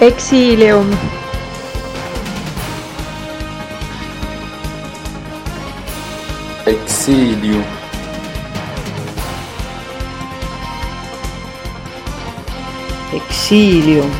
Exilium. Exilium. Exilium.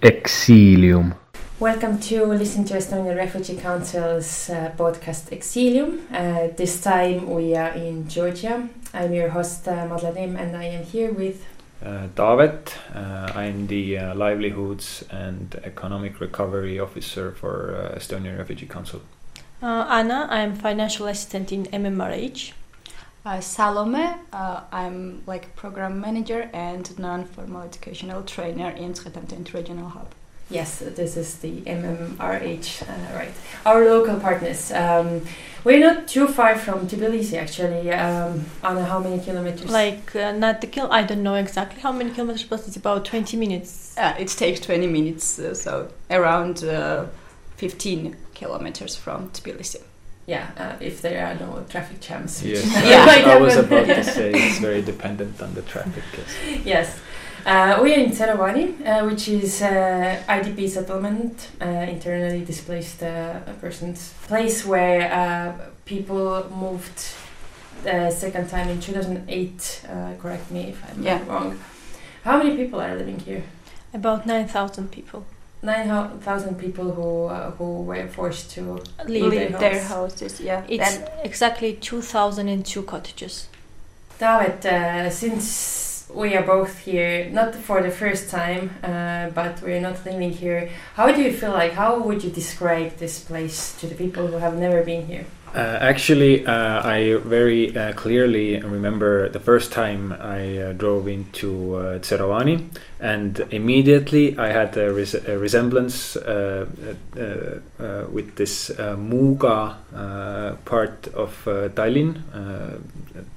Exilium. Welcome to listen to Estonian Refugee Council's uh, podcast Exilium. Uh, this time we are in Georgia. I'm your host uh, Madle and I am here with Uh, Taavet, uh, I'm the uh, Livelihoods and Economic Recovery Officer for uh, Estonian Refugee Council. Uh, Anna, I'm financial assistant in MMRH. Uh, Salome, uh, I'm like program manager and non-formal educational trainer in Mtskheta-Mtianeti Regional Hub. Yes, this is the MMRH, uh, right? Our local partners. Um, we're not too far from Tbilisi, actually. Um, Anna, how many kilometers? Like, uh, not the kill, I don't know exactly how many kilometers, but it's about 20 minutes. Uh, it takes 20 minutes, uh, so around uh, 15 kilometers from Tbilisi. yeah, uh, if there are no traffic jams. Yes, Yeah. might I was about to say it's very dependent on the traffic. Yes. Yes. Uh, we are in Tserovani, uh, which is uh, IDP settlement, uh, internally displaced uh, persons place where uh, people moved the second time in 2008. Uh, correct me if I'm Yeah. wrong. How many people are living here? About 9,000 people 9,000 people who uh, who were forced to leave. Leave their houses, yeah. It's Then- exactly 2,002 cottages. Taavet, uh, since we are both here, not for the first time, uh, but we're not living here, how do you feel like? How would you describe this place to the people who have never been here? Uh, actually, uh, I very uh, clearly remember the first time I uh, drove into uh, and immediately I had a, res- a resemblance uh, uh, with this uh, part of Tallinn.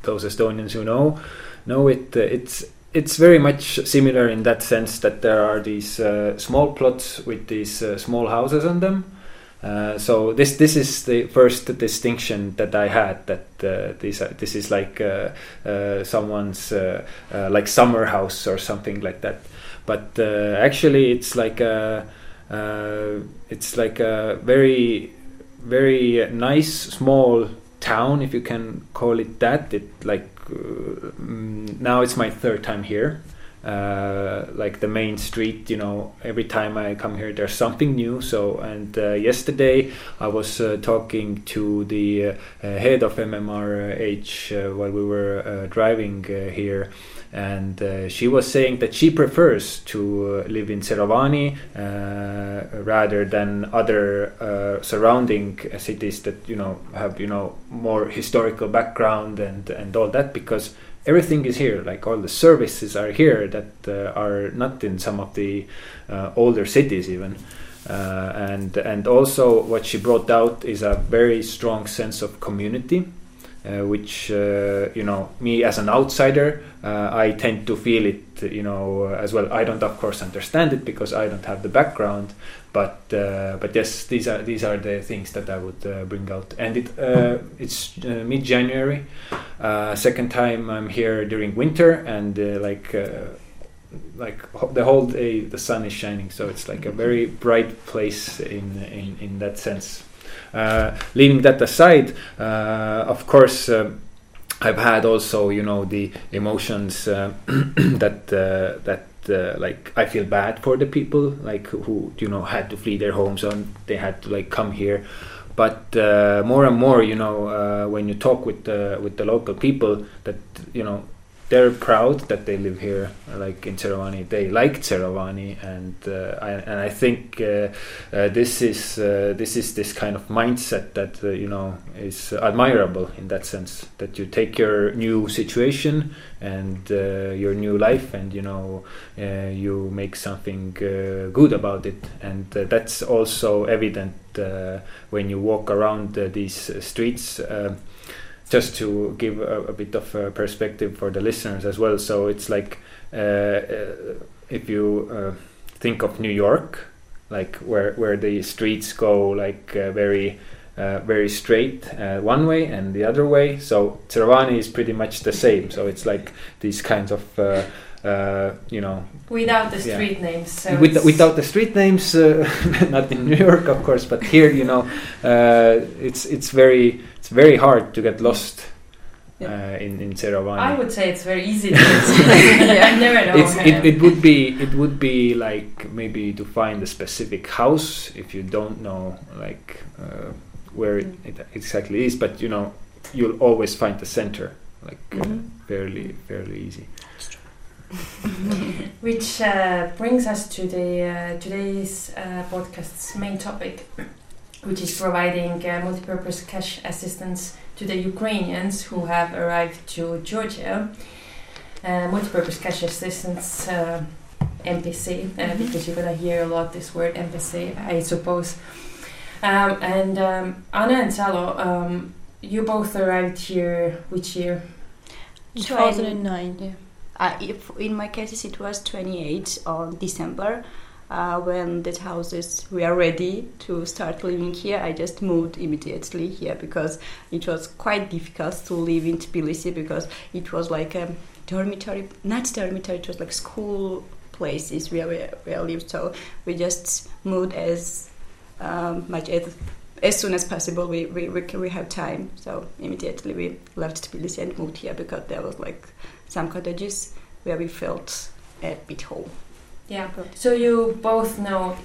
Those Estonians who know know it. Uh, it's it's very much similar in that sense that there are these uh, small plots with these uh, small houses on them. Uh, so this this is the first distinction that I had that uh, this this is like uh, someone's like summer house or something like that, but actually it's like a it's like a very very nice small town if you can call it that. It like now it's my third time here uh, like the main street you know every time i come here there's something new. So and uh, yesterday i was uh, talking to the uh, uh, head of mmrh while we were driving here. And she was saying that she prefers to live in Tserovani rather than other surrounding cities that you know have you know more historical background and and all that because everything is here like all the services are here that uh, are not in some of the uh, older cities even. Uh, and and also what she brought out is a very strong sense of community uh, which uh, you know me as an outsider uh, I tend to feel it you know as well. I don't of course understand it because I don't have the background but uh, but yes these are these are the things that I would uh, bring out and it uh, it's mid January second time I'm here during winter and like like the whole day the sun is shining so it's like a very bright place in in, in that sense uh, leaving that aside, uh, of course. I've had also, you know, the emotions uh, that that uh, like I feel bad for the people like who you know had to flee their homes and they had to like come here. But uh, more and more, you know, uh, when you talk with the with the local people, that you know they're proud that they live here, like in Tserovani. They like Tserovani, and uh, I, and I think uh, uh, this is uh, this is this kind of mindset that uh, you know is admirable in that sense. That you take your new situation and uh, your new life, and you know you make something good about it, and that's also evident when you walk around these streets just to give a, a bit of a perspective for the listeners as well. So it's like uh, uh, if you uh, think of New York, like where where the streets go like uh, very. Uh, very straight uh, one way and the other way. So Tserovani is pretty much the same. So it's like these kinds of uh, you know without the street yeah. names so With, without the street names uh, not in New York of course but here you know uh, it's it's very it's very hard to get lost yeah. Uh, in in Tserovani. I would say it's very easy. To yeah. I never know. It, it would be it would be like maybe to find a specific house if you don't know like uh, where mm. it, it, exactly is, but you know you'll always find the center like mm -hmm. fairly fairly easy. Which uh, brings us to the uh, today's uh, podcast's main topic, which is providing uh, multi-purpose cash assistance to the Ukrainians who have arrived to Georgia. Uh, multi-purpose cash assistance, uh, MPC, mm-hmm. because you're gonna hear a lot this word MPC, I suppose. Um, and um, Anna and Salo, um, you both arrived here which year? 2009. Yeah. Uh, if in my cases it was 28 on December uh, when that houses were ready to start living here. I just moved immediately here because it was quite difficult to live in Tbilisi because it was like a dormitory, not dormitory, it was like school places where we, where I lived. So we just moved as um, much as as soon as possible we, we, we, we have time so immediately we left Tbilisi and moved here because there was like some cottages where we felt a bit home. Yeah. So you both know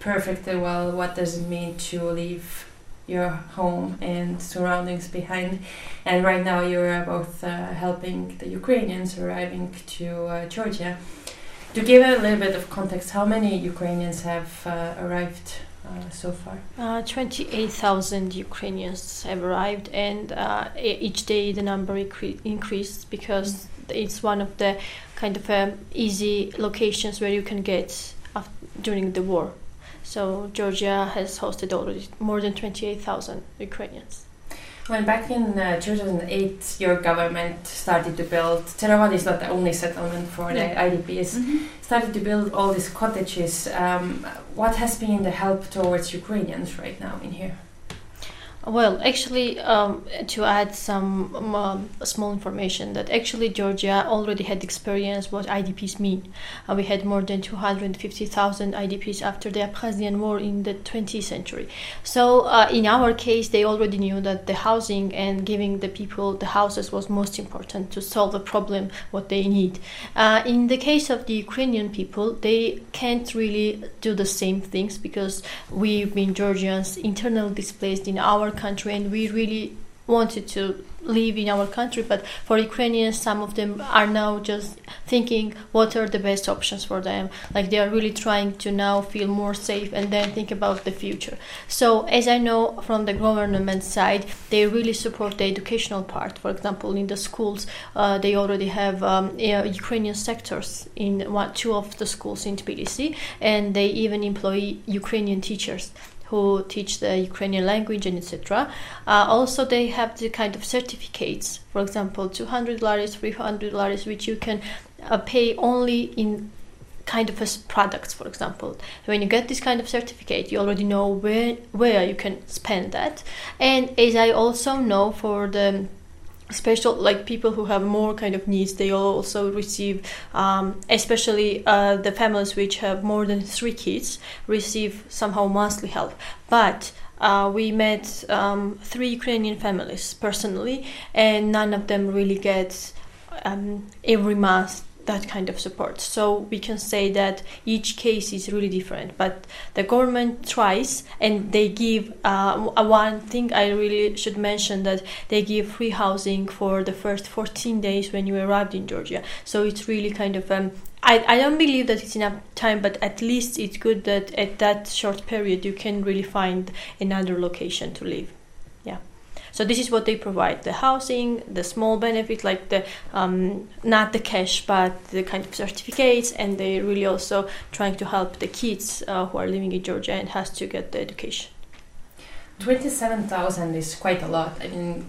perfectly well what does it mean to leave your home and surroundings behind. And right now you're both uh, helping the Ukrainians arriving to uh, Georgia. To give a little bit of context, how many Ukrainians have uh, arrived uh, so far? Uh, 28,000 Ukrainians have arrived, and uh, each day the number incre- increased because it's one of the kind of um, easy locations where you can get during the war. So Georgia has hosted already more than 28,000 Ukrainians. When back in uh, 2008, your government started to build, Tserovani is not the only settlement for the IDPs, mm-hmm. started to build all these cottages. Um, what has been the help towards Ukrainians right now in here? Well, actually, um, to add some um, small information, that actually Georgia already had experience what IDPs mean. Uh, we had more than 250,000 IDPs after the Abkhazian war in the 20th century. So, uh, in our case, they already knew that the housing and giving the people the houses was most important to solve the problem what they need. Uh, in the case of the Ukrainian people, they can't really do the same things because we've been Georgians internally displaced in our country and we really wanted to live in our country but for ukrainians some of them are now just thinking what are the best options for them. Like they are really trying to now feel more safe and then think about the future. So as i know from the government side they really support the educational part. For example in the schools uh, they already have um, ukrainian sectors in one two of the schools in tbilisi and they even employ ukrainian teachers who teach the Ukrainian language and etc. Uh, also, they have the kind of certificates, for example, 200 laris, 300 laris, which you can uh, pay only in kind of products for example when you get this kind of certificate you already know where where you can spend that and as i also know for the special like people who have more kind of needs they also receive um, especially uh, the families which have more than three kids receive somehow monthly help. But uh, we met um, three Ukrainian families personally, and none of them really gets um, every month that kind of support. So we can say that each case is really different, but the government tries and they give uh, one thing I really should mention that they give free housing for the first 14 days when you arrived in Georgia. So it's really kind of um, I, I don't believe that it's enough time, but at least it's good that at that short period you can really find another location to live. So this is what they provide: the housing, the small benefit like the um, not the cash, but the kind of certificates, and they really also trying to help the kids uh, who are living in Georgia and has to get the education. Twenty-seven thousand is quite a lot. I mean,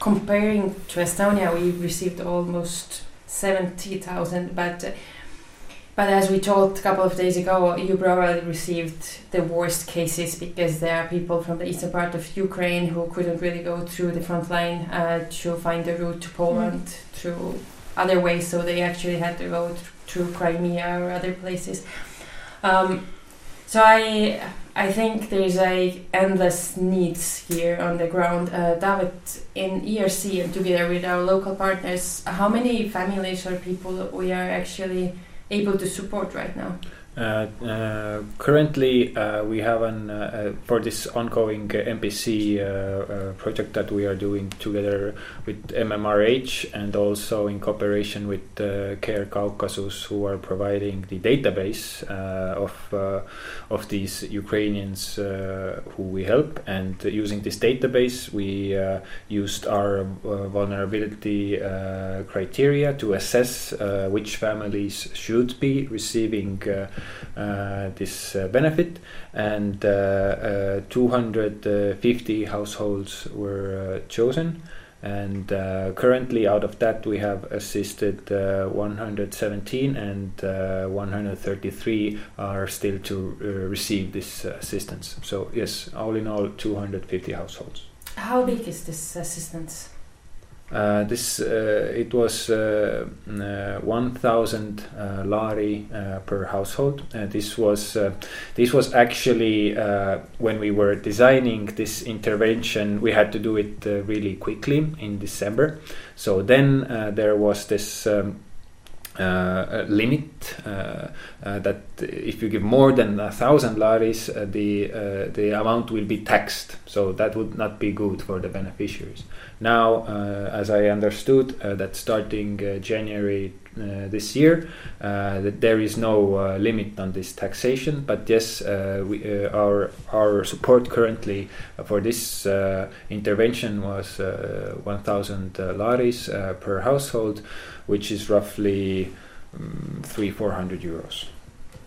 comparing to Estonia, we received almost seventy thousand, but. Uh, but as we told a couple of days ago, you probably received the worst cases because there are people from the eastern part of Ukraine who couldn't really go through the front line uh, to find the route to Poland mm. through other ways, so they actually had to go th- through Crimea or other places. Um, so I I think there's a endless needs here on the ground. Uh, Taavet, in ERC and together with our local partners, how many families or people we are actually able to support right now? Uh, uh, currently, uh, we have an uh, uh, for this ongoing uh, MPC project that we are doing together with MMRH and also in cooperation with Care Caucasus, who are providing the database of of these Ukrainians who we help. And using this database, we used our vulnerability criteria to assess which families should be receiving. Uh, this uh, benefit, and uh, uh 250 households were uh, chosen. And uh, currently, out of that, we have assisted 117, and 133 are still to receive this assistance. So, yes, all in all, 250 households. How big is this assistance? Uh, this uh, it was uh, uh 1,000 uh, lari uh, per household. this was this was actually when we were designing this intervention, we had to do it really quickly in December. So then there was this. Um, uh, limit uh, uh, that if you give more than a thousand laris, the the amount will be taxed. So that would not be good for the beneficiaries. Now, as I understood, that starting January uh, this year. Uh, that there is no uh, limit on this taxation, but yes, we, our our support currently for this intervention was 1,000 laris per household, which is roughly um, three four hundred euros.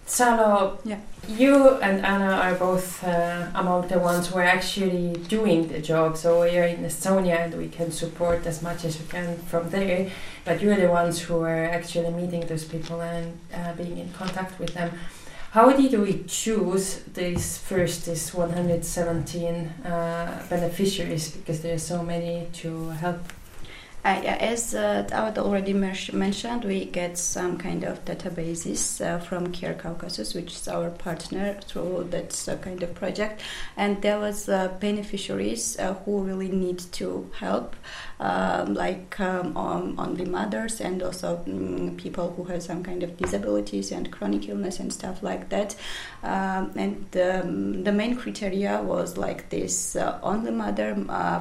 Salo, yeah. you and Anna are both uh, among the ones who are actually doing the job. So we are in Estonia and we can support as much as we can from there. But you're the ones who are actually meeting those people and uh, being in contact with them. How did we choose these first, these 117 uh, beneficiaries? Because there are so many to help. Uh, as uh, already mentioned, we get some kind of databases uh, from Care Caucasus, which is our partner through that uh, kind of project. And there was uh, beneficiaries uh, who really need to help, um, like um, on, only mothers and also um, people who have some kind of disabilities and chronic illness and stuff like that. Um, and um, the main criteria was like this: only mother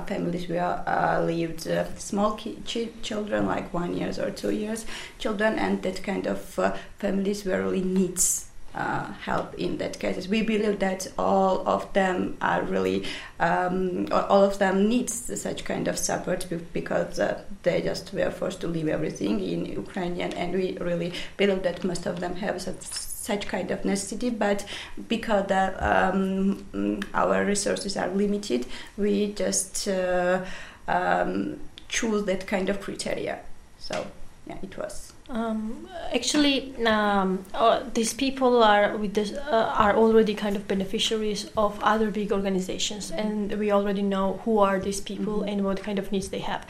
families where lived small kids ch- children, like one years or two years children, and that kind of uh, families where really needs uh, help in that cases. We believe that all of them are really, um, all of them needs such kind of support because uh, they just were forced to leave everything in Ukrainian, and we really believe that most of them have such such kind of necessity, but because the, um, mm, our resources are limited, we just uh, um, choose that kind of criteria. So yeah, it was. Um, actually, um, uh, these people are with this, uh, are already kind of beneficiaries of other big organizations, and we already know who are these people Mhm. and what kind of needs they have.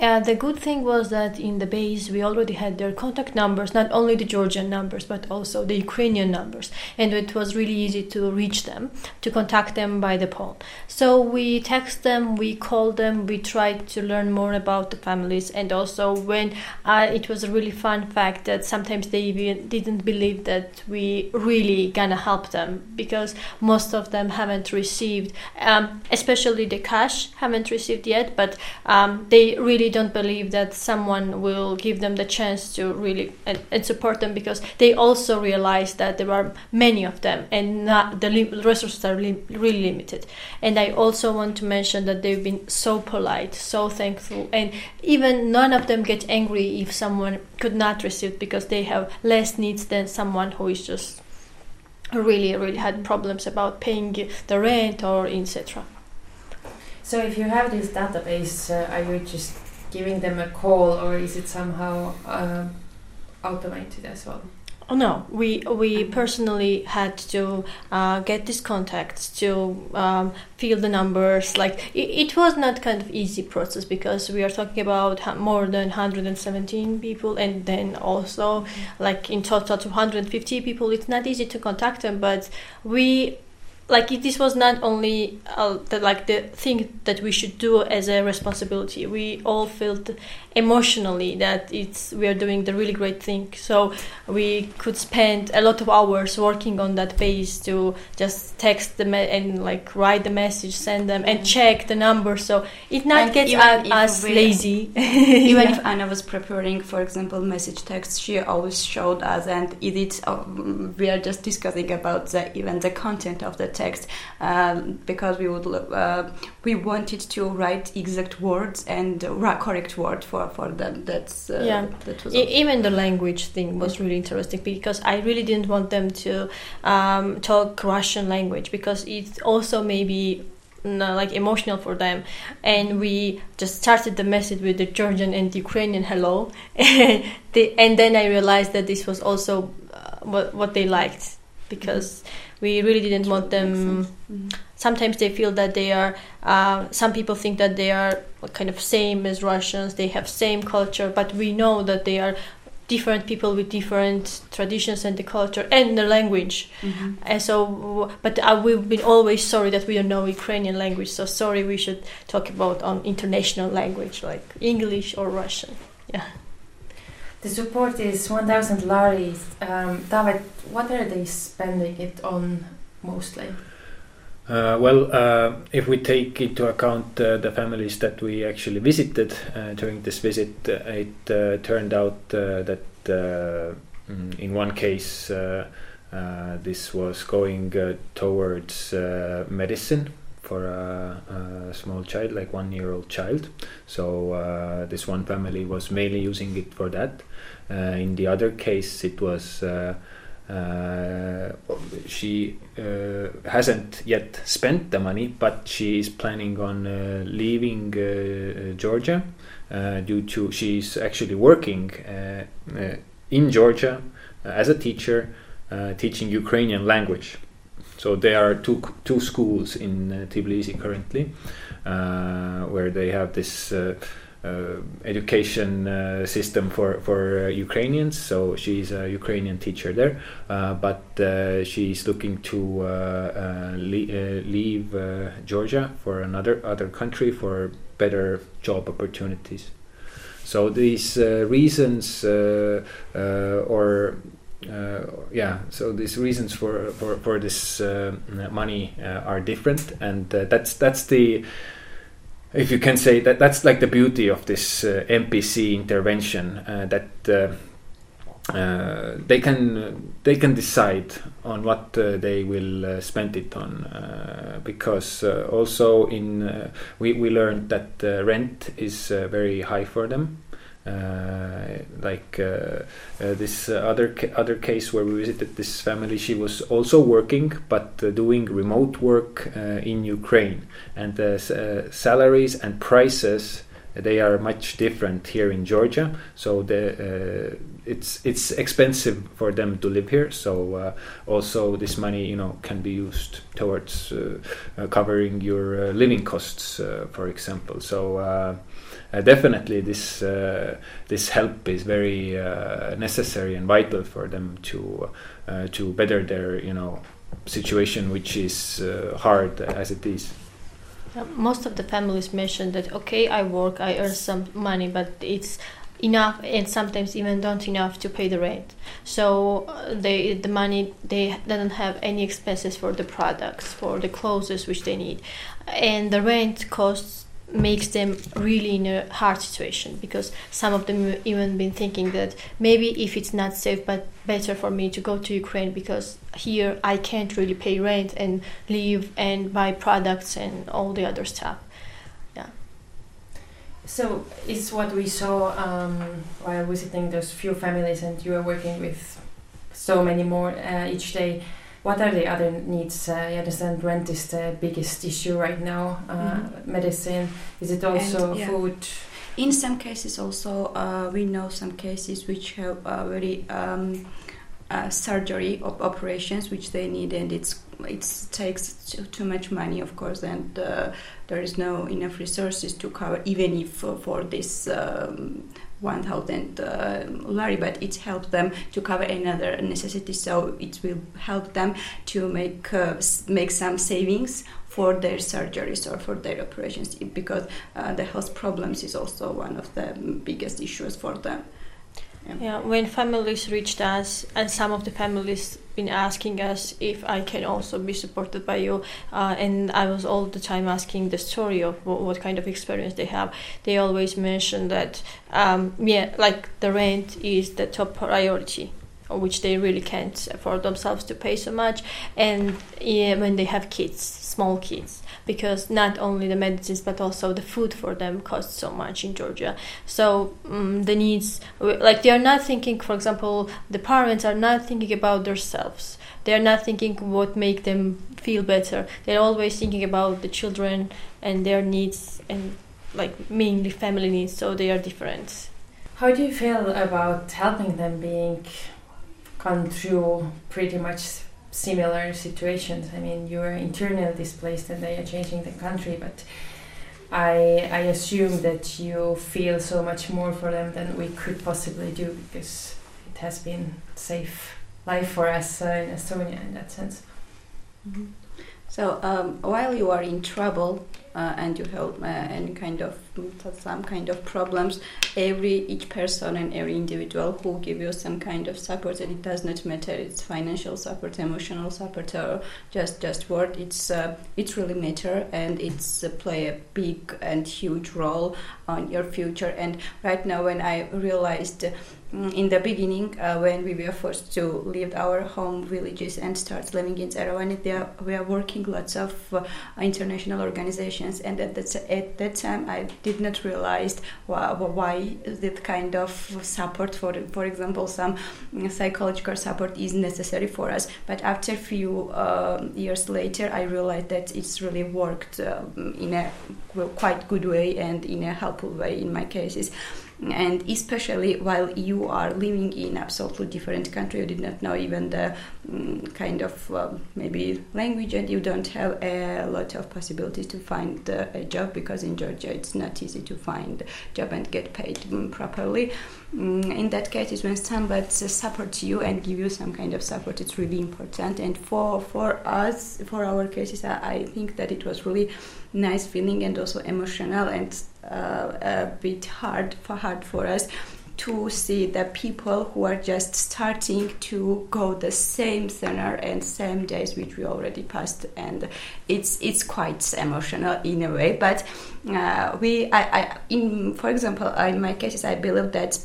Uh, the good thing was that in the base we already had their contact numbers, not only the Georgian numbers but also the Ukrainian numbers, and it was really easy to reach them, to contact them by the phone. So we text them, we call them, we tried to learn more about the families, and also when uh, it was really fun fact that sometimes they even didn't believe that we really gonna help them because most of them haven't received, um, especially the cash haven't received yet, but um, they really don't believe that someone will give them the chance to really and, and support them because they also realize that there are many of them and not, the resources are lim- really limited. And I also want to mention that they've been so polite, so thankful, and even none of them get angry if someone could not receive because they have less needs than someone who is just really really had problems about paying the rent or etc. So if you have this database, uh, are you just giving them a call, or is it somehow um automated as well? Oh no, we we personally had to uh, get these contacts to um, fill the numbers. Like it, it was not kind of easy process because we are talking about more than 117 people, and then also like in total 250 people. It's not easy to contact them, but we like this was not only uh, the, like the thing that we should do as a responsibility. We all felt emotionally that it's we are doing the really great thing. So we could spend a lot of hours working on that page to just text them and like write the message, send them, and check the number. So it not And gets us, we- lazy. Even Yeah. if Anna was preparing, for example, message text, she always showed us, and it is, um, we are just discussing about the even the content of the text um, because we would uh, we wanted to write exact words and uh, correct word for for them. That's uh, Yeah. That was E- even the language thing was really interesting because I really didn't want them to um, talk Russian language because it also maybe no, like emotional for them and we just started the message with the Georgian and Ukrainian hello and, they, and then I realized that this was also uh, what, what they liked because we really didn't want them Mhm. sometimes they feel that they are uh, some people think that they are kind of same as russians they have same culture but we know that they are different people with different traditions and the culture and the language Mhm. and so but uh, we've been always sorry that we don't know ukrainian language so sorry we should talk about on international language like english or russian The support is 1,000 laris. Um, Taavet, what are they spending it on mostly? Uh, well, uh, if we take into account uh, the families that we actually visited uh, during this visit, uh, it uh, turned out that mm, in one case this was going towards medicine for a, a small child, like one year old child. So uh, this one family was mainly using it for that. Uh, in the other case, it was. Uh, uh, she uh, hasn't yet spent the money, but she is planning on uh, leaving Georgia due to she's actually working in Georgia as a teacher, teaching Ukrainian language. So there are two two schools in uh, Tbilisi currently, uh, where they have this. Uh, uh, education uh, system for for uh, Ukrainians. So she's a Ukrainian teacher there, uh, but uh, she's looking to le- leave Georgia for another other country for better job opportunities. So these reasons, or yeah, so these reasons for for for this uh, money uh, are different, and uh, that's that's the if you can say that that's like the beauty of this uh, MPC intervention uh, that uh, uh, they can they can decide on what uh, they will uh, spend it on uh, because uh, also in uh, we we learned that uh, rent is uh, very high for them. Uh, like uh, uh, this other ca- other case where we visited this family, she was also working but doing remote work in Ukraine, and the salaries and prices they are much different here in Georgia. So the uh, it's it's expensive for them to live here. So uh, also this money you know can be used towards uh, covering your living costs, for example. So uh, definitely this uh, this help is very uh, necessary and vital for them to to better their you know situation, which is hard as it is. most of the families mention that okay, I work, I earn some money, but it's enough and sometimes even don't enough to pay the rent so uh, they the money they don't have any expenses for the products for the clothes which they need and the rent costs makes them really in a hard situation because some of them even been thinking that maybe if it's not safe but better for me to go to Ukraine because here I can't really pay rent and live and buy products and all the other stuff. Yeah. So it's what we saw um, while visiting those few families and you are working with so many more uh, each day what are the other needs? Uh, I understand rent is the biggest issue right now. Uh, mm-hmm. Medicine is it also and, yeah. food? In some cases, also uh, we know some cases which have very um, uh, surgery op- operations which they need, and it's it takes too, too, much money, of course, and uh, there is no enough resources to cover, even if uh, for this um, 1000 uh, lari, but it helps them to cover another necessity. So it will help them to make uh, make some savings for their surgeries or for their operations because uh, the health problems is also one of the biggest issues for them. Yeah. yeah, when families reached us, and some of the families been asking us if I can also be supported by you, uh, and I was all the time asking the story of what, what kind of experience they have. They always mention that, um, yeah, like the rent is the top priority which they really can't afford themselves to pay so much and yeah, when they have kids small kids because not only the medicines but also the food for them costs so much in Georgia. So um, the needs, like they are not thinking, for example, the parents are not thinking about themselves. They are not thinking what make them feel better. They're always thinking about the children and their needs and like mainly family needs. So they are different. How do you feel about helping them being gone through pretty much similar situations. I mean, you are internally displaced and they are changing the country, but I I assume that you feel so much more for them than we could possibly do because it has been safe life for us uh, in Estonia in that sense. Mm -hmm. So um, while you are in trouble, uh, and you have uh, any kind of some kind of problems every each person and every individual who give you some kind of support and it does not matter it's financial support emotional support or just just word it's uh, it's really matter and it's uh, play a big and huge role on your future. And right now when i realized mm, in the beginning uh, when we were forced to leave our home villages and start living in Tserovani, there we are working lots of uh, international organizations and at that, at that time I did not realize why, why that kind of support for for example some psychological support is necessary for us. But after a few uh, years later I realized that it's really worked um, in a quite good way and in a helpful way in my cases and especially while you are living in absolutely different country you did not know even the um, kind of uh, maybe language and you don't have a lot of possibilities to find uh, a job because in georgia it's not easy to find a job and get paid um, properly. Um, in that case is when somebody supports you and give you some kind of support it's really important. And for for us for our cases i, I think that it was really nice feeling and also emotional and a bit hard for hard for us to see the people who are just starting to go the same center and same days which we already passed. And it's it's quite emotional in a way but uh, we I, I in for example in my cases I believe that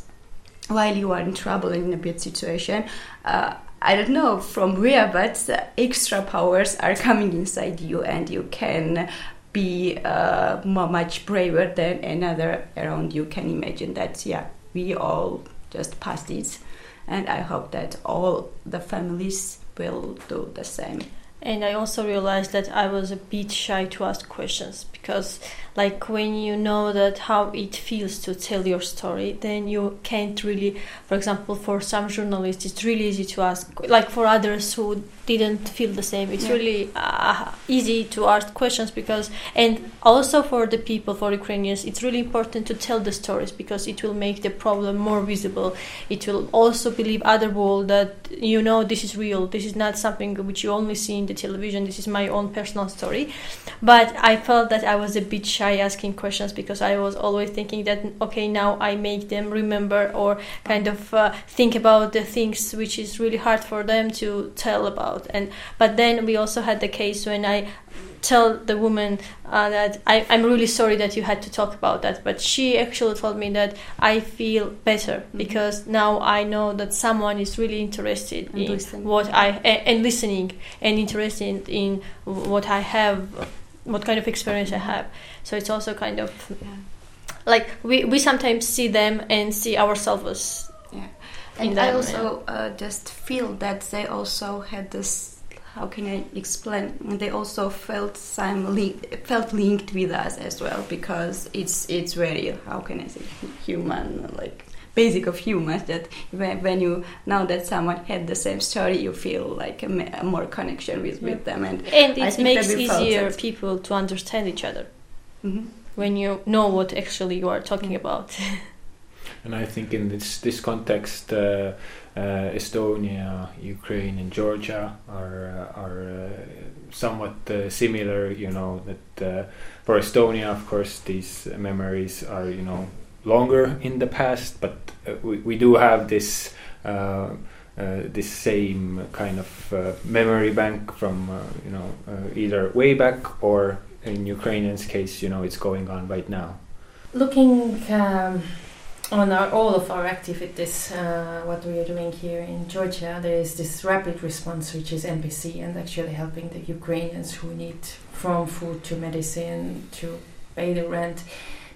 while you are in trouble in a bad situation uh, I don't know from where, but extra powers are coming inside you, and you can be uh, much braver than another around you can imagine that yeah we all just passed it, and I hope that all the families will do the same. And I also realized that I was a bit shy to ask questions because, like, when you know that how it feels to tell your story, then you can't really. For example, for some journalists, it's really easy to ask. Like for others who didn't feel the same, it's Yeah. really uh, easy to ask questions because, and also for the people, for Ukrainians, it's really important to tell the stories because it will make the problem more visible. It will also believe other world that you know this is real. This is not something which you only see in the television. This is my own personal story. But I felt that I was a bit shy asking questions because I was always thinking that okay now I make them remember or kind of uh, think about the things which is really hard for them to tell about. And but then we also had the case when I tell the woman uh, that I, I'm really sorry that you had to talk about that, but she actually told me that I feel better Mhm. because now I know that someone is really interested And in listening. what I a- and listening and interested in what I have, what kind of experience I have. So it's also kind of Yeah. like we, we sometimes see them and see ourselves And I also uh, just feel that they also had this. How can I explain? They also felt some link, felt linked with us as well because it's it's very how can I say human like basic of humans that when, when you know that someone had the same story you feel like a, ma- a more connection with, with them and and it makes that we felt easier people to understand each other Mhm. when you know what actually you are talking about. And I think in this this context, uh, uh, Estonia, Ukraine, and Georgia are uh, are uh, somewhat similar. You know that for Estonia, of course, these memories are you know longer in the past, but we we do have this. Uh, this same kind of uh, memory bank from uh, you know either way back or in Ukrainians' case, you know, it's going on right now. Looking um, on our, all of our activities, uh, what we are doing here in Georgia, there is this rapid response, which is MPC, and actually helping the Ukrainians who need from food to medicine to pay the rent.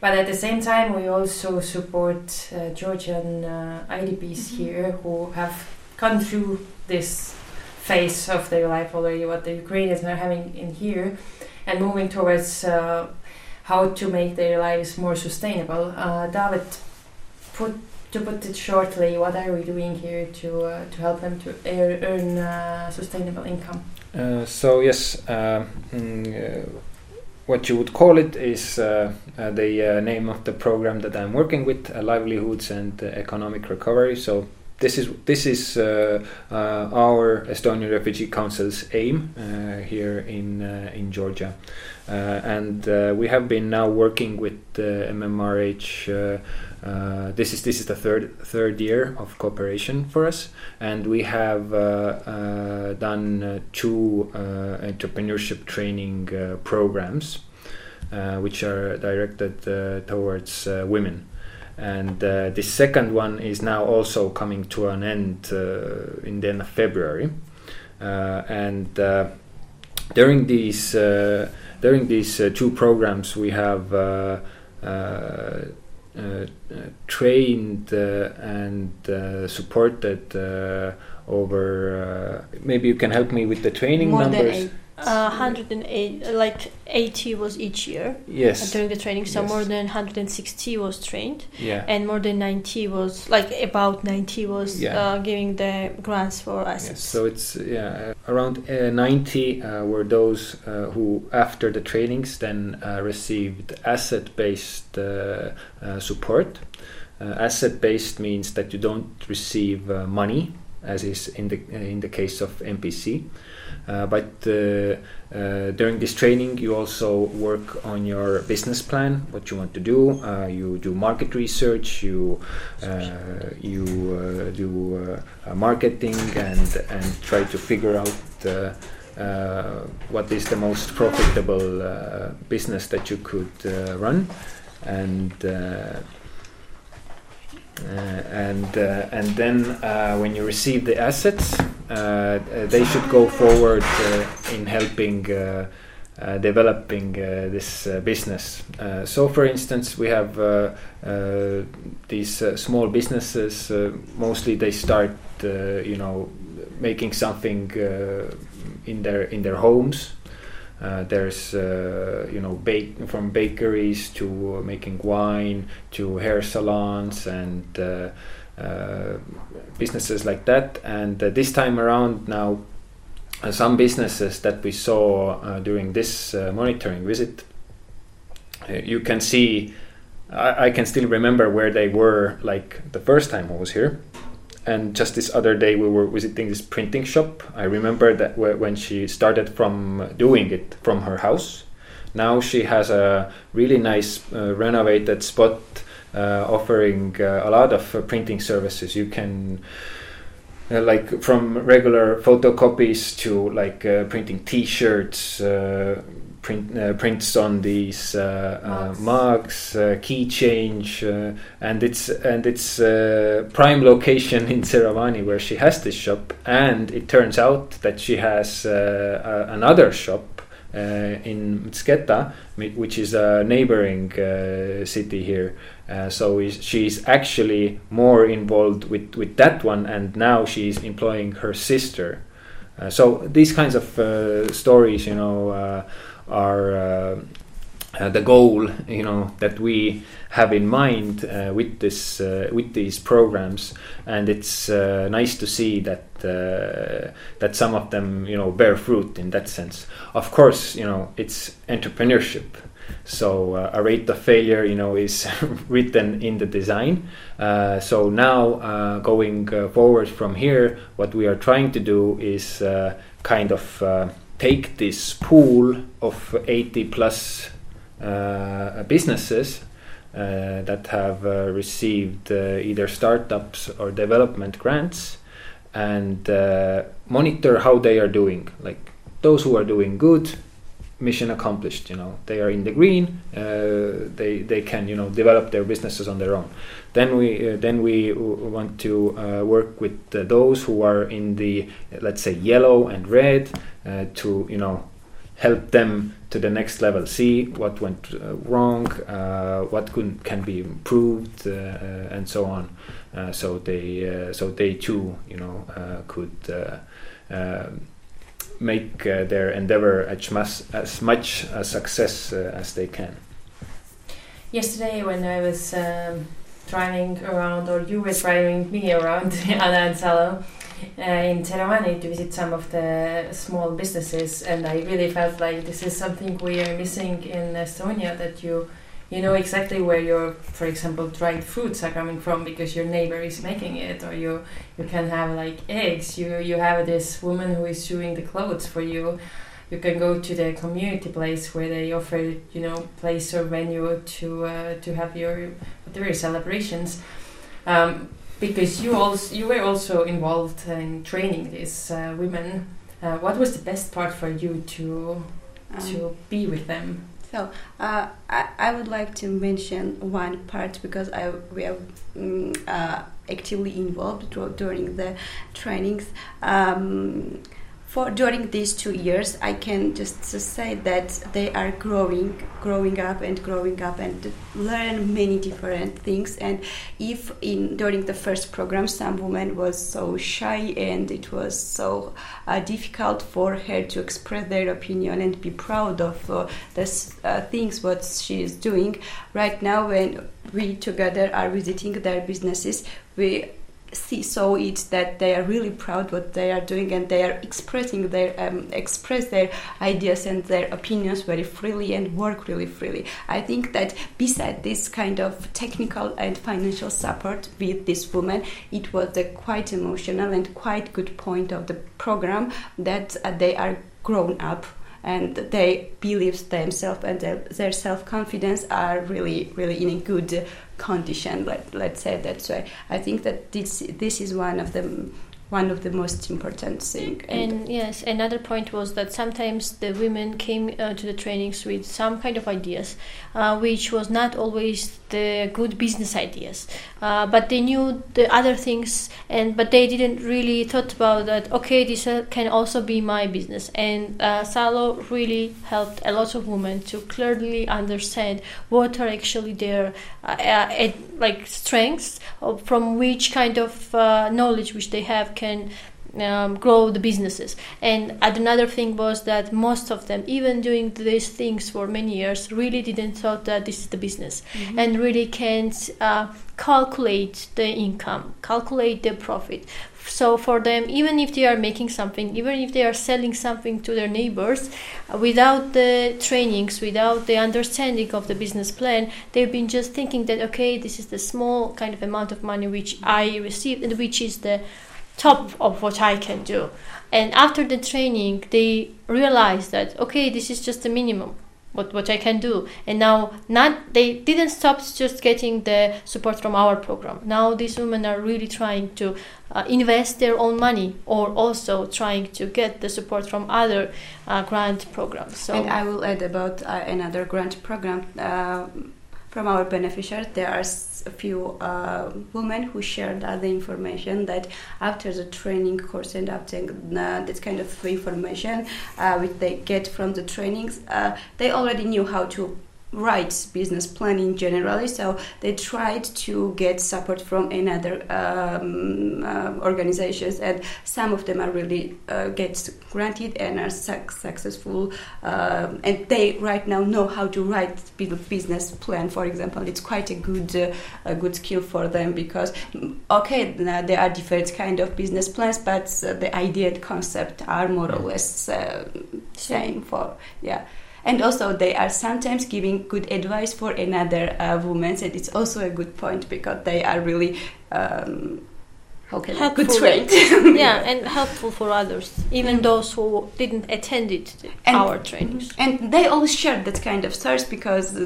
But at the same time, we also support uh, Georgian uh, IDPs Mhm. here who have gone through this phase of their life already, what the Ukrainians are having in here, and moving towards uh, how to make their lives more sustainable. Uh, Taavet, put to put it shortly, what are we doing here to uh, to help them to ear, earn uh, sustainable income? Uh, so yes, uh, mm, uh, what you would call it is uh, the name of the program that I'm working with, livelihoods and economic recovery. So this is this is our Estonian Refugee Council's aim here in in Georgia, and we have been now working with uh, MMRH. Uh, this is this is the third third year of cooperation for us and we have uh, uh, done uh, two uh, entrepreneurship training uh, programs which are directed towards women. And the second one is now also coming to an end in the end of February. And during these during these two programs we have trained uh, and uh, supported uh, over. Uh, maybe you can help me with the training More numbers. Uh, 108, uh, like 80 was each year uh, Yes. during the training, so Yes. more than 160 was trained, Yeah. and more than 90 was like about 90 was Yeah. uh, giving the grants for Yes, assets. so it's yeah around uh, 90 uh, were those uh, who after the trainings then uh, received asset-based uh, uh, support. Uh, asset-based means that you don't receive uh, money, as is in the in the case of MPC. Uh, but uh, uh, during this training, you also work on your business plan, what you want to do. You do market research. You you do marketing and and try to figure out. Uh, what is the most profitable uh, business that you could uh, run, and and uh, and then uh, when you receive the assets, uh, uh, they should go forward uh, in helping uh, uh, developing uh, this uh, business. Uh, so, for instance, we have uh, uh, these small businesses. mostly, they start, you know, making something in their in their homes. There's, you know, bake from bakeries to making wine to hair salons and businesses like that. And this time around, now uh, some businesses that we saw uh, during this uh, monitoring visit, uh, you can see, I, I, can still remember where they were like the first time I was here. And just this other day, we were visiting this printing shop. I remember that when she started from doing it from her house. Now she has a really nice uh, renovated spot uh, offering a lot of printing services. You can uh, like from regular photocopies to like uh, printing T-shirts, uh, print uh, prints on these uh, uh, mugs, key change, and it's and it's prime location in Tserovani where she has this shop, and it turns out that she has another shop in Mtskheta, which is a neighboring city here uh, so she's actually more involved with, with that one, and now she's employing her sister. Uh, so these kinds of uh, stories, you know, uh, are uh, uh, the goal, you know, that we have in mind with this with these programs, and it's nice to see that that some of them, you know, bear fruit in that sense. Of course, you know, it's entrepreneurship so uh, a rate of failure, you know, is written in the design. Uh, so now uh, going uh, forward from here, what we are trying to do is uh, kind of uh, take this pool of 80 plus uh, businesses uh, that have uh, received either startups or development grants and monitor how they are doing. Like those who are doing good, mission accomplished you know. They are in the green uh, they they can you know develop their businesses on their own. Then we uh, then we want to uh, work with those who are in the let's say yellow and red uh, to you know help them to the next level. See what went uh, wrong uh, what could, can be improved and so on. So they so they too you know could make uh, their endeavor as much, as much a success uh, as they can. Yesterday, when I was um, driving around, or you were driving me around Ana and Salo, uh, in Tserovani to visit some of the small businesses, and I really felt like this is something we are missing in Estonia. That you you know exactly where your, for example, dried fruits are coming from because your neighbor is making it, or you you can have like eggs. You you have this woman who is sewing the clothes for you. You can go to the community place where they offer you know place or venue to uh, to have your whatever celebrations. Um, because you also you were also involved in training these uh, women. Uh, what was the best part for you to um, to be with them? So uh, I, I would like to mention one part because I we are um, uh, actively involved during the trainings. Um, for during these two years, I can just say that they are growing, growing up and growing up and learn many different things. And if in during the first program, some woman was so shy and it was so uh, difficult for her to express their opinion and be proud of uh, the uh, things what she is doing. Right now, when we together are visiting their businesses, we see so it that they are really proud what they are doing and they are expressing their um, express their ideas and their opinions very freely and work really freely. I think that beside this kind of technical and financial support with this woman it was a quite emotional and quite good point of the program that uh, they are grown up and they believe themselves and their, their self-confidence are really really in a good condition let, let's say that way i think that this this is one of the one of the most important thing. And, and, yes another point was that sometimes the women came uh, to the trainings with some kind of ideas uh, which was not always the good business ideas. Uh, but they knew the other things and but they didn't really thought about that okay this uh, can also be my business. And uh, salo really helped a lot of women to clearly understand what are actually their uh, uh, like strengths from which kind of uh, knowledge which they have can um, grow the businesses. And another thing was that most of them, even doing these things for many years, really didn't thought that this is the business, mm-hmm. and really can't uh, calculate the income, calculate the profit. So for them, even if they are making something, even if they are selling something to their neighbors, uh, without the trainings, without the understanding of the business plan, they've been just thinking that okay, this is the small kind of amount of money which I received, and which is the top of what I can do. And after the training, they realized that okay, this is just the minimum what what I can do. And now not they didn't stop just getting the support from our program. Now these women are really trying to uh, invest their own money or also trying to get the support from other uh, grant programs. So and I will add about uh, another grant program uh, from our beneficiaries, there are a few uh, women who shared the information that after the training course and after uh, this kind of information uh, which they get from the trainings, uh, they already knew how to write business planning generally so they tried to get support from another um, uh, organizations and some of them are really uh, get granted and are su- successful um, and they right now know how to write business plan for example. It's quite a good uh, a good skill for them because okay there are different kind of business plans but uh, the idea and concept are more or less uh, same for yeah and also they are sometimes giving good advice for another uh, woman and it's also a good point because they are really um, how can helpful. good trained yeah and helpful for others even those who didn't attend it and, our trainings. and they all share that kind of stories because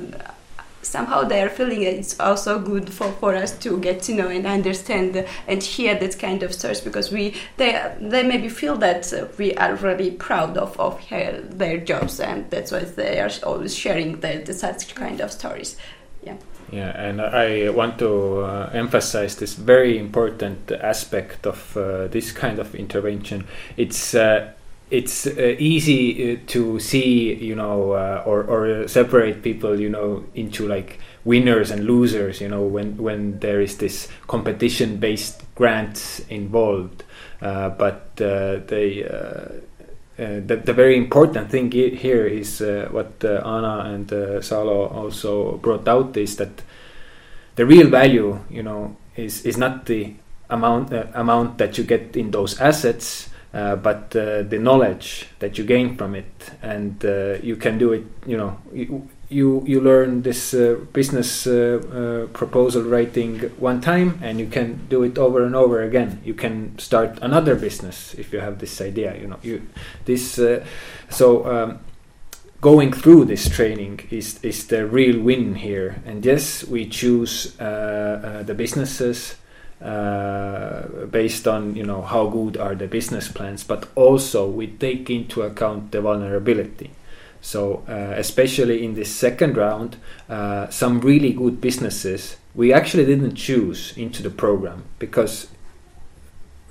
somehow they are feeling it's also good for, for us to get to know and understand and hear that kind of stories because we they they maybe feel that we are really proud of of her, their jobs and that's why they are always sharing the, the such kind of stories yeah yeah, and I want to uh, emphasize this very important aspect of uh, this kind of intervention. It's uh, it's uh, easy uh, to see, you know, uh, or or separate people, you know, into like winners and losers, you know, when when there is this competition-based grants involved. Uh, but uh, they. Uh, the, the very important thing here is what Ana and Salo also brought out is that the real value, you know, is is not the amount amount that you get in those assets, uh, but uh, the knowledge that you gain from it and uh, you can do it you know you you, you learn this uh, business uh, proposal writing one time and you can do it over and over again. You can start another business if you have this idea you know you this so um, going through this training is is the real win here. And yes we choose the businesses uh, based on you know how good are the business plans, but also we take into account the vulnerability. So uh, especially in this second round, uh, some really good businesses we actually didn't choose into the program because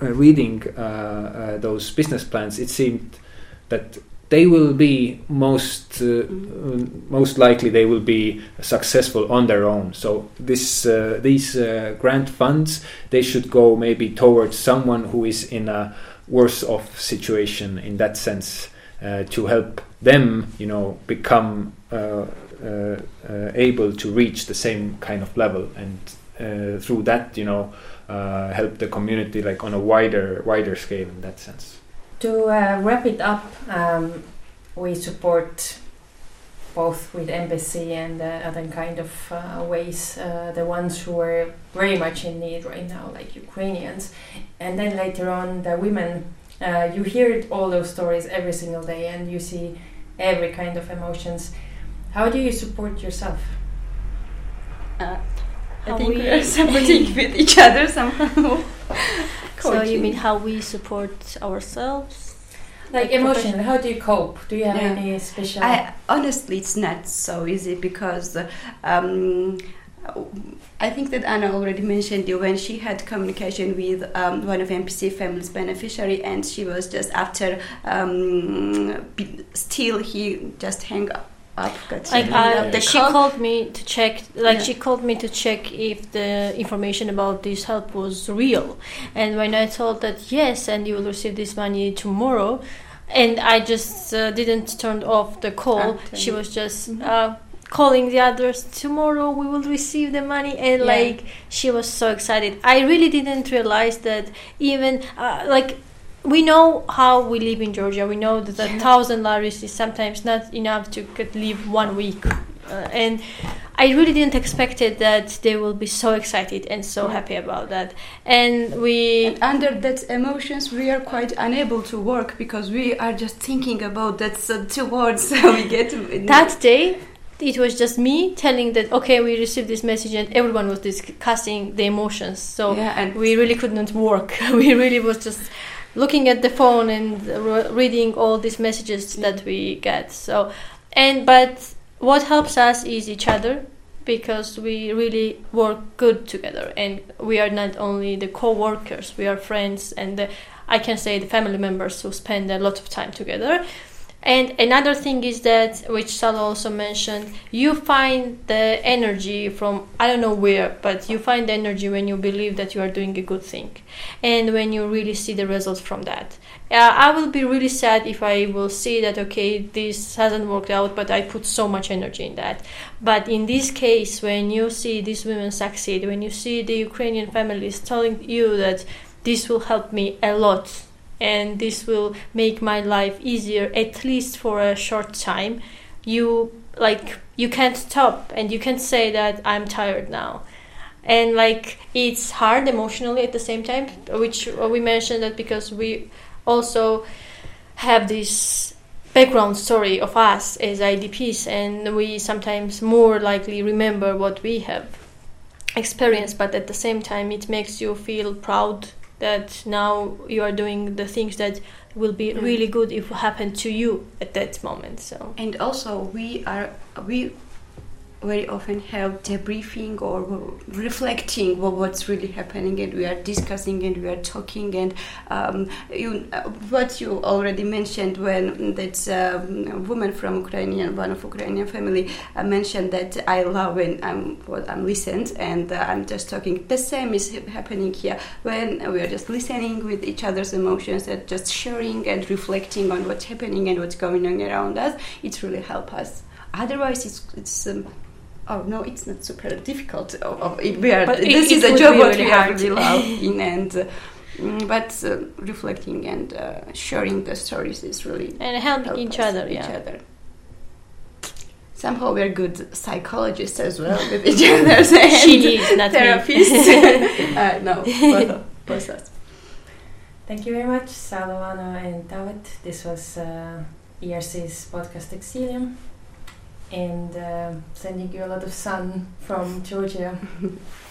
uh, reading uh, those business plans, it seemed that they will be most uh, mm. most likely they will be successful on their own. So this uh, these uh, grant funds they should go maybe towards someone who is in a worse off situation in that sense uh, to help them, you know, become uh, uh, able to reach the same kind of level and through that, you know, help the community like on a wider wider scale in that sense. To uh, wrap it up, um, we support both with embassy and uh, other kind of uh, ways uh, the ones who are very much in need right now, like Ukrainians, and then later on the women. Uh, you hear all those stories every single day, and you see every kind of emotions. How do you support yourself? Uh, I think we are supporting with each other somehow. so you mean how we support ourselves? Like, like emotionally, how do you cope? Do you have yeah. any special? I, honestly, it's not so easy because um, I think that Anna already mentioned you when she had communication with um, one of MPC family's beneficiary, and she was just after um, still he just hang up. Like uh, she call. called me to check, like yeah. she called me to check if the information about this help was real, and when I told that yes, and you will receive this money tomorrow, and I just uh, didn't turn off the call. She was just. Mm-hmm. Uh, calling the others tomorrow we will receive the money and yeah. like she was so excited i really didn't realize that even uh, like we know how we live in georgia. We know that a thousand laris is sometimes not enough to live one week. Uh, and I really didn't expect it that they will be so excited and so happy about that. And we and under that emotions, we are quite unable to work because we are just thinking about that so two words we get. that day, it was just me telling that okay we received this message and everyone was discussing the emotions. So yeah, and we really couldn't work. We really was just looking at the phone and re- reading all these messages that we get so and but what helps us is each other because we really work good together and we are not only the co-workers we are friends and the, i can say the family members who spend a lot of time together and another thing is that, which Salo also mentioned, you find the energy from I don't know where, but you find the energy when you believe that you are doing a good thing, and when you really see the results from that. Uh, I will be really sad if I will see that okay, this hasn't worked out, but I put so much energy in that. But in this case, when you see these women succeed, when you see the Ukrainian families telling you that this will help me a lot and this will make my life easier at least for a short time. You like you can't stop and you can't say that i'm tired now. And like it's hard emotionally at the same time which we mentioned that because we also have this background story of us as idps and we sometimes more likely remember what we have experienced but at the same time it makes you feel proud that now you are doing the things that will be mm. really good if happen to you at that moment so and also we are we very often have debriefing or reflecting what what's really happening and we are discussing and we are talking and um, you, what you already mentioned when that um, woman from Ukrainian one of Ukrainian family uh, mentioned that I love when I'm what I'm listened and uh, I'm just talking. The same is happening here. When we are just listening with each other's emotions and just sharing and reflecting on what's happening and what's going on around us it really helps us. Otherwise it's, it's um, oh no, it's not super difficult. Oh, oh, we are, this is a job what we are really love in and. Uh, but uh, reflecting and uh, sharing the stories is really and helping help each other, each yeah. other. Somehow we're good psychologists as well with each other. she is not therapists. uh, no, both, both us. Thank you very much, Salovana and Taavet. This was uh, ERC's podcast Eksiilium and uh, sending you a lot of sun from Georgia.